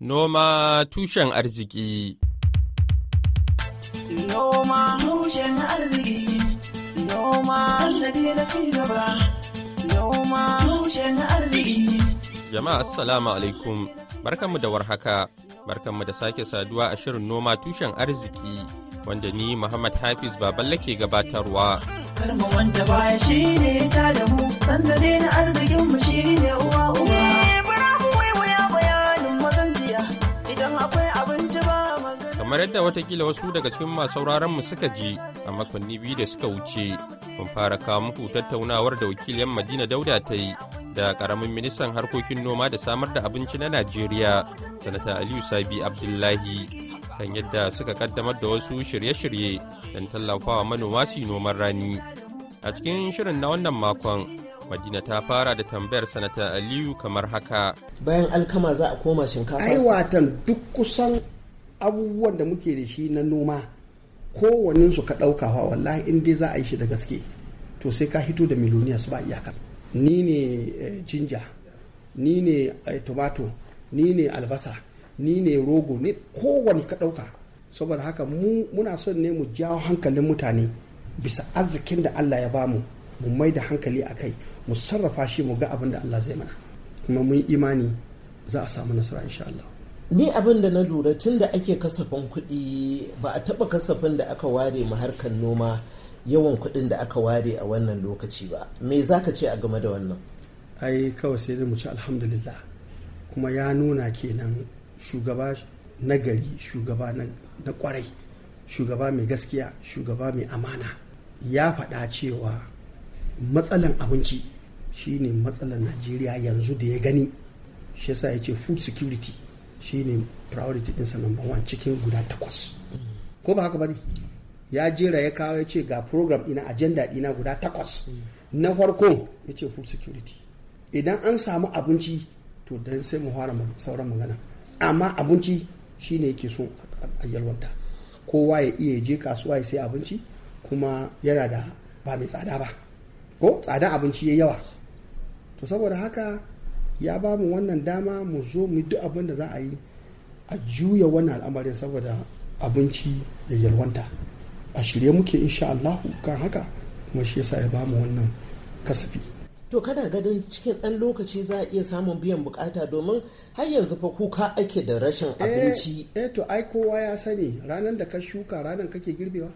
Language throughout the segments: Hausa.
Noma tushen arziki. Noma tushen arziki. Noma sannadi na ci gaba Noma tushen arziki. Jama'a assalamu alaikum. Barkanmu da warhaka. Barkanmu da sake saduwa a shirin noma tushen arziki wanda ni Muhammad Hafiz Baballe ke gabatarwa. Karma wanda baya shi ne ta da mu sannadi na arzikin mu shi ne uwa uwa. Kamar yadda wataƙila wasu daga cikin masu sauraron mu suka ji a makonni biyu da suka wuce mun fara kawo muku tattaunawar da wakiliyar Madina Dauda ta yi da ƙaramin ministan harkokin noma da samar da abinci na Najeriya sanata Aliyu Sabi Abdullahi kan yadda suka kaddamar da wasu shirye-shirye don tallafawa manoma su yi noman rani. A cikin shirin na wannan makon Madina ta fara da tambayar sanata Aliyu kamar haka. bayan alkama za a koma shinkafa ai watan duk kusan abubuwan da muke da shi na noma kowannen su ka ɗaukawa wallahi in dai za a yi shi da gaske to sai ka hito da miloniyas ba iyaka. Ni ne eh, jinja ni ne eh, tomato ni ne albasa ni ne rogo ne kowane ka ɗauka. Saboda haka mu muna son ne mu jawo hankalin mutane bisa arzikin da Allah ya ba mu mu mai da hankali a kai mu sarrafa shi mu ga abin da Allah zai mana. Kuma mun imani za a samu nasara insha Allah. Ni abin da na lura tun da ake kasafin kuɗi ba a taɓa kasafin da aka ware ma harkar noma yawan kuɗin da aka ware a wannan lokaci ba. Me za ka ce a game da wannan? Ai kawai sai mu ci alhamdulillah. Kuma ya nuna kenan shugaba na gari shugaba na ƙwarai shugaba mai gaskiya shugaba mai amana. Ya faɗa cewa matsalan abinci shine matsalan najeriya yanzu da ya gani. Shi yasa ya ce food security. Shine priority ɗinsa number one cikin guda takwas. Ko ba haka ba ne ya jera ya kawo ya ce ga program ɗina agenda ɗina guda takwas. Na farko ya ce food security. Idan an samu abinci to dan sai mu fara sauran magana. Amma abinci shine yake so a yalwanta. Kowa ya iya je kasuwa ya sai abinci kuma yana da ba mai tsada ba. Ko? Tsadan abinci ya yawa. To saboda haka ya ba mu wannan dama mu zo mu duk abin da za a yi a juya wannan al'amarin saboda abinci da yalwanta. A shirye muke insha Allah kan haka kuma shi yasa ya ba mu wannan kasafi. To kana ganin cikin ɗan lokaci za a iya samun biyan buƙata domin har yanzu fa kuka ake da rashin abinci. eh, eh to ai kowa ya sani ranar da ka shuka ranar kake girbewa.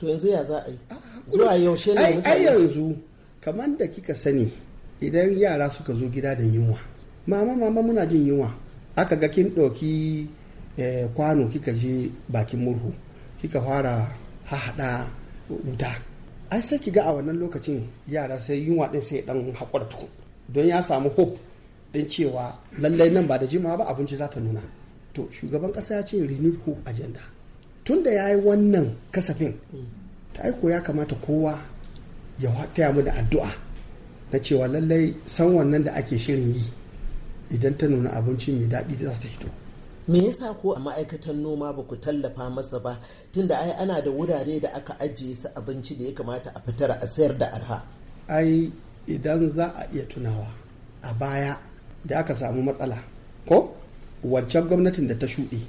To yanzu ya za a yi? Zuwa yaushe ne ai yanzu kamar da kika sani idan yara suka zo gida da yunwa mama mama muna jin yunwa. Aka ga kin ɗauki eh, kwano kika je bakin murhu kika fara hahaɗa wuta. Ai sai ki ga a wannan lokacin yara sai yunwa ɗin sai ɗan haƙura tukun. Don ya samu hope ɗin cewa lallai nan ba da jimawa ba abinci za ta nuna. To shugaban ƙasa ya ce renewed hope agenda. Tun da ya yi wannan kasafin ta aiko ya kamata kowa ya taya mu da addu'a. Na cewa lallai san wannan da ake shirin yi idan ta nuna abinci mai daɗi za ta hito me yasa ko a ma'aikatan noma ba ku tallafa masa ba? Tunda ai ana da wurare da aka ajiye su abinci da ya kamata a fitar a sayar da arha. Ai idan za a iya tunawa a baya da aka samu matsala ko? Wancan gwamnatin da ta shuɗe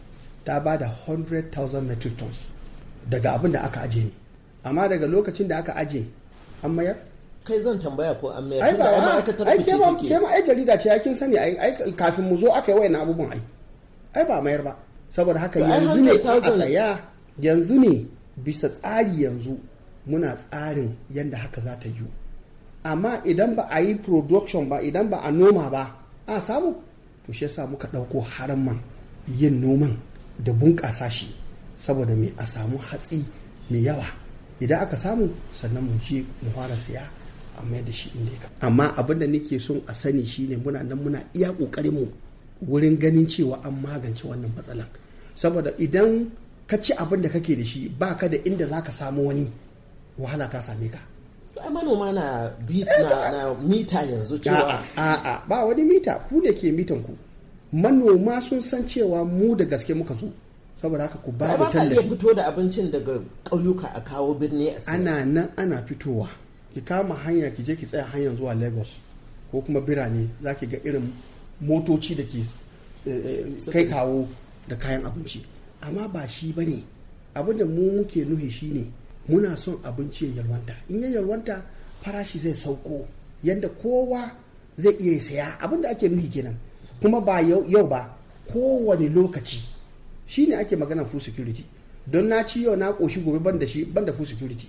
ta ba da 100,000 metric tons daga abin da aka aje ne. Amma daga lokacin da aka aje an mayar? Kai zan tambaya ko an mayar? Ai tunda ba ai a- ma'aikatar ai ku ce ke ma- take. ke ma ai jarida ce kin sani ai kafin mu zo aka yi wayan abubuwan ai. Ai ba mayar ba. Saboda haka yanzu ne a 100,000 tsaya yanzu ne bisa tsari yanzu muna tsarin yadda haka za ta yi amma idan ba a yi production ba idan ba a noma ba a samu. To shi yasa muka ɗauko haraman yin noman da bunƙasa shi saboda me? A samu hatsi mai yawa. Idan aka samu sannan mu je mu fara siya a mai da shi inda ya amma abin da nake son a sani shine muna nan muna iya ƙoƙarin mu wurin ganin cewa an magance wannan matsalan. Saboda idan ka ci abin da kake da shi ba ka da inda za ka samu wani wahala ta same ka. Ai manoma na bi na, na mita yanzu cewa A'a, a'a, ba wani mita. Ku ne ke mitan ku. Manoma sun san cewa mu da gaske muka zo. Saboda haka ku ba ba mu ba tallafi. fito da abincin daga ƙauyuka a kawo birni a ana nan ana fitowa. Ki kama hanya ki je ki tsaya hanyar zuwa lagos ko kuma birane za ki ga irin motoci da ke kai kawo da kayan abinci. Amma ba shi ba ne. Abin da mu muke nuhi shi ne muna son abinci ya yalwanta. In ya yalwanta farashi zai sauko yadda kowa zai iya saya. Abin da ake nuhi kenan. Kuma ba yau ba kowane lokaci. Shi ne ake magana food security. Don na ci yau na ƙoshi gobe ban da shi ban da security.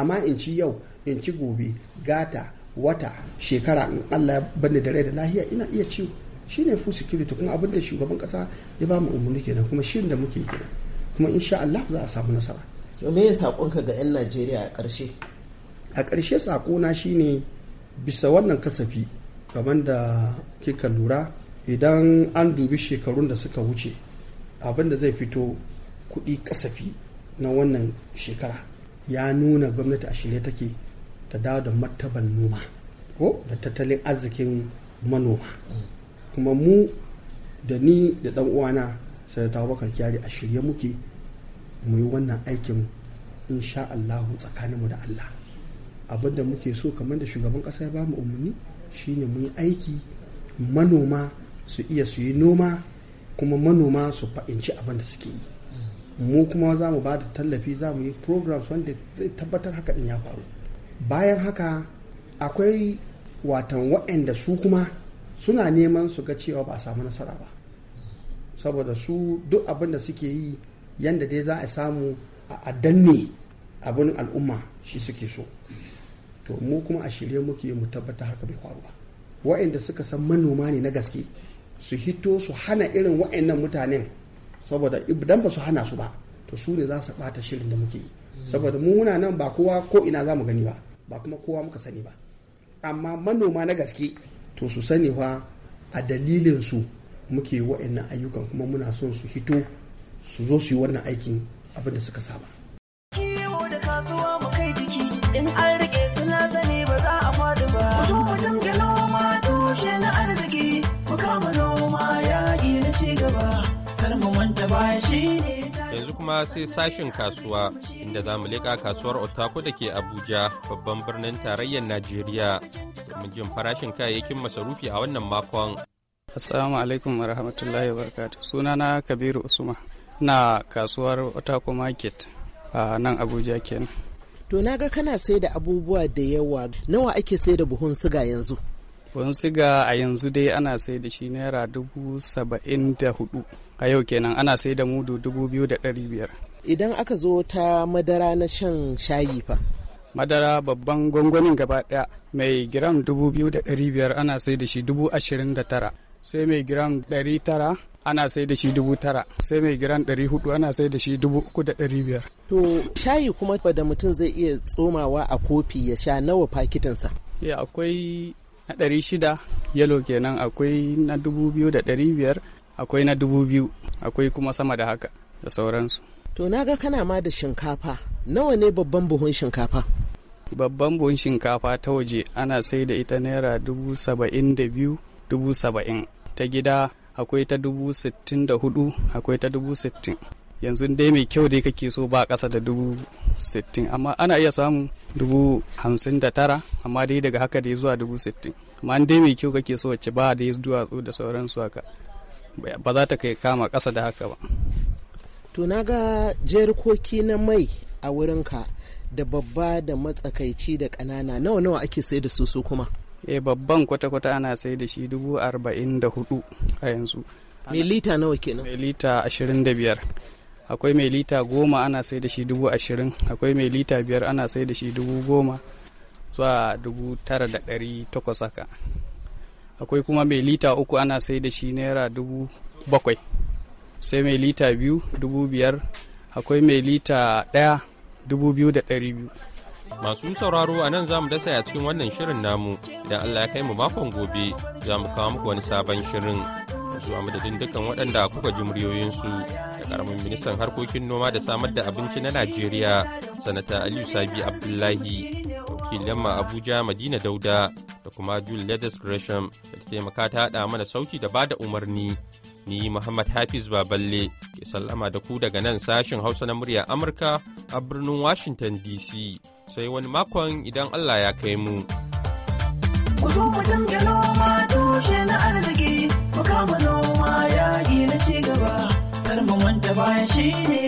Amma in ci yau in ci gobe gata wata shekara in Allah bani da rai da lahiya ina iya ci shi ne food security kuma abin da shugaban kasa ya ba mu umarni kenan kuma shirin da muke kenan. Kuma insha Allah za a samu nasara. Me ya saƙonka ga 'yan Najeriya a ƙarshe? A ƙarshe saƙona shine bisa wannan kasafi kamar da kika lura idan an dubi shekarun da suka wuce abin da zai fito kuɗi kasafi na wannan shekara. Ya nuna gwamnati a shirye take ta dawo da martaban noma ko da tattalin arzikin manoma. Kuma mu da ni da ɗan uwana sanata bakar kyari a shirye muke mu yi wannan aikin insha Allahu tsakaninmu da Allah. Abinda muke so kamar da shugaban ƙasa ya ba mu umarni shine mu yi aiki manoma su iya su yi noma kuma manoma su fahimci abin da suke yi. Mu kuma za mu ba da tallafi za mu yi programs wanda zai tabbatar haka din ya faru. Bayan haka akwai watan waɗanda su kuma suna neman su ga cewa ba a samu nasara ba. Saboda su duk abin da suke yi yanda dai za a samu a danne abin al'umma shi suke so. To mu kuma a shirye muke mu tabbatar haka bai faru ba. Waɗanda suka san manoma ne na gaske su hito su hana irin waɗannan mutanen saboda idan ba su hana su ba to su ne za su ɓata shirin da muke yi. Saboda mu muna nan ba kowa ko ina za mu gani ba ba kuma kowa muka sani ba. Amma manoma na gaske to su sani fa a dalilin su muke waɗannan ayyukan kuma muna son su hito su zo su yi wannan aikin abin da suka saba. Kiwo da kasuwa mu kai jiki in an kuma sai sashin kasuwa inda za mu leƙa kasuwar otako da ke abuja babban birnin tarayyar najeriya domin jin farashin kayayyakin masarufi a wannan makon Assalamu alaikum wa rahmatullahi wa barakatuh. Sunana Kabiru Usman na kasuwar Otako Market a nan Abuja kenan. to na ga kana sai da abubuwa da yawa nawa ake sai da buhun siga yanzu Buhun siga a yanzu dai ana sai da shi naira dubu saba'in da huɗu. A yau kenan ana sai da mudu dubu biyu da ɗari biyar. idan aka zo ta madara na shan shayi fa Madara babban gwangwanin gaba ɗaya mai giram dubu biyu da ɗari biyar ana sai da shi dubu ashirin da tara. Sai mai giram ɗari tara ana sai da shi dubu tara. Sai mai giram ɗari huɗu ana sai da shi dubu uku da ɗari biyar. to shayi kuma da mutum zai iya tsomawa a kofi ya sha nawa fakitinsa Ya akwai na ɗari shida yalo kenan akwai na dubu biyu da ɗari biyar akwai na dubu biyu akwai kuma sama da haka da sauransu. to na ga kana ma da shinkafa. Nawa ne babban buhun shinkafa? Babban buhun shinkafa ta waje ana sai da ita naira dubu saba'in da biyu dubu saba'in. Ta gida akwai ta dubu sittin da huɗu akwai ta dubu sittin. Yanzu dai mai kyau dai kake so ba ƙasa da dubu sittin amma ana iya samun dubu hamsin da tara amma dai daga haka dai zuwa dubu sittin. Amma dai mai kyau kake so wacce ba dai duwatsu da sauransu haka. Ba za ta kai kama ƙasa da haka ba. To na ga jerikoki na mai a wurinka da babba da matsakaici da ƙanana nawa nawa ake sai da su su kuma? Eh babban kwata-kwata ana sai da shi dubu arba'in da huɗu a yanzu. Mai lita nawa kenan? Mai lita ashirin da biyar. Akwai mai lita goma ana sai da shi dubu ashirin. Akwai mai lita biyar ana sai da shi dubu goma zuwa dubu tara da ɗari takwas haka. Akwai kuma mai lita uku ana sai da shi naira dubu bakwai. Sai mai lita biyu dubu biyar. Akwai mai lita ɗaya dubu biyu da ɗari biyu. Masu sauraro a nan za mu dasa a cikin wannan shirin namu. Idan Allah ya kai mu makon gobe za mu kawo muku wani sabon shirin. Zuwa madadin dukkan waɗanda kuka ji muryoyinsu da ƙaramin ministan harkokin noma da samar da abinci na Najeriya, Sanata Aliyu Sabi Abdullahi, wakilin ma Abuja Madina Dauda. Da kuma Jul Leathers Gresham da ta taimaka ta haɗa mana sauti da ba da umarni. Ni Muhammad Hafiz Baballe ke sallama da ku daga nan sashin Hausa na murya Amurka a birnin Washington DC. Sai wani makon idan Allah ya kai mu. ku zo mu tushe na arziki kama noma ya mu wanda baya shine ta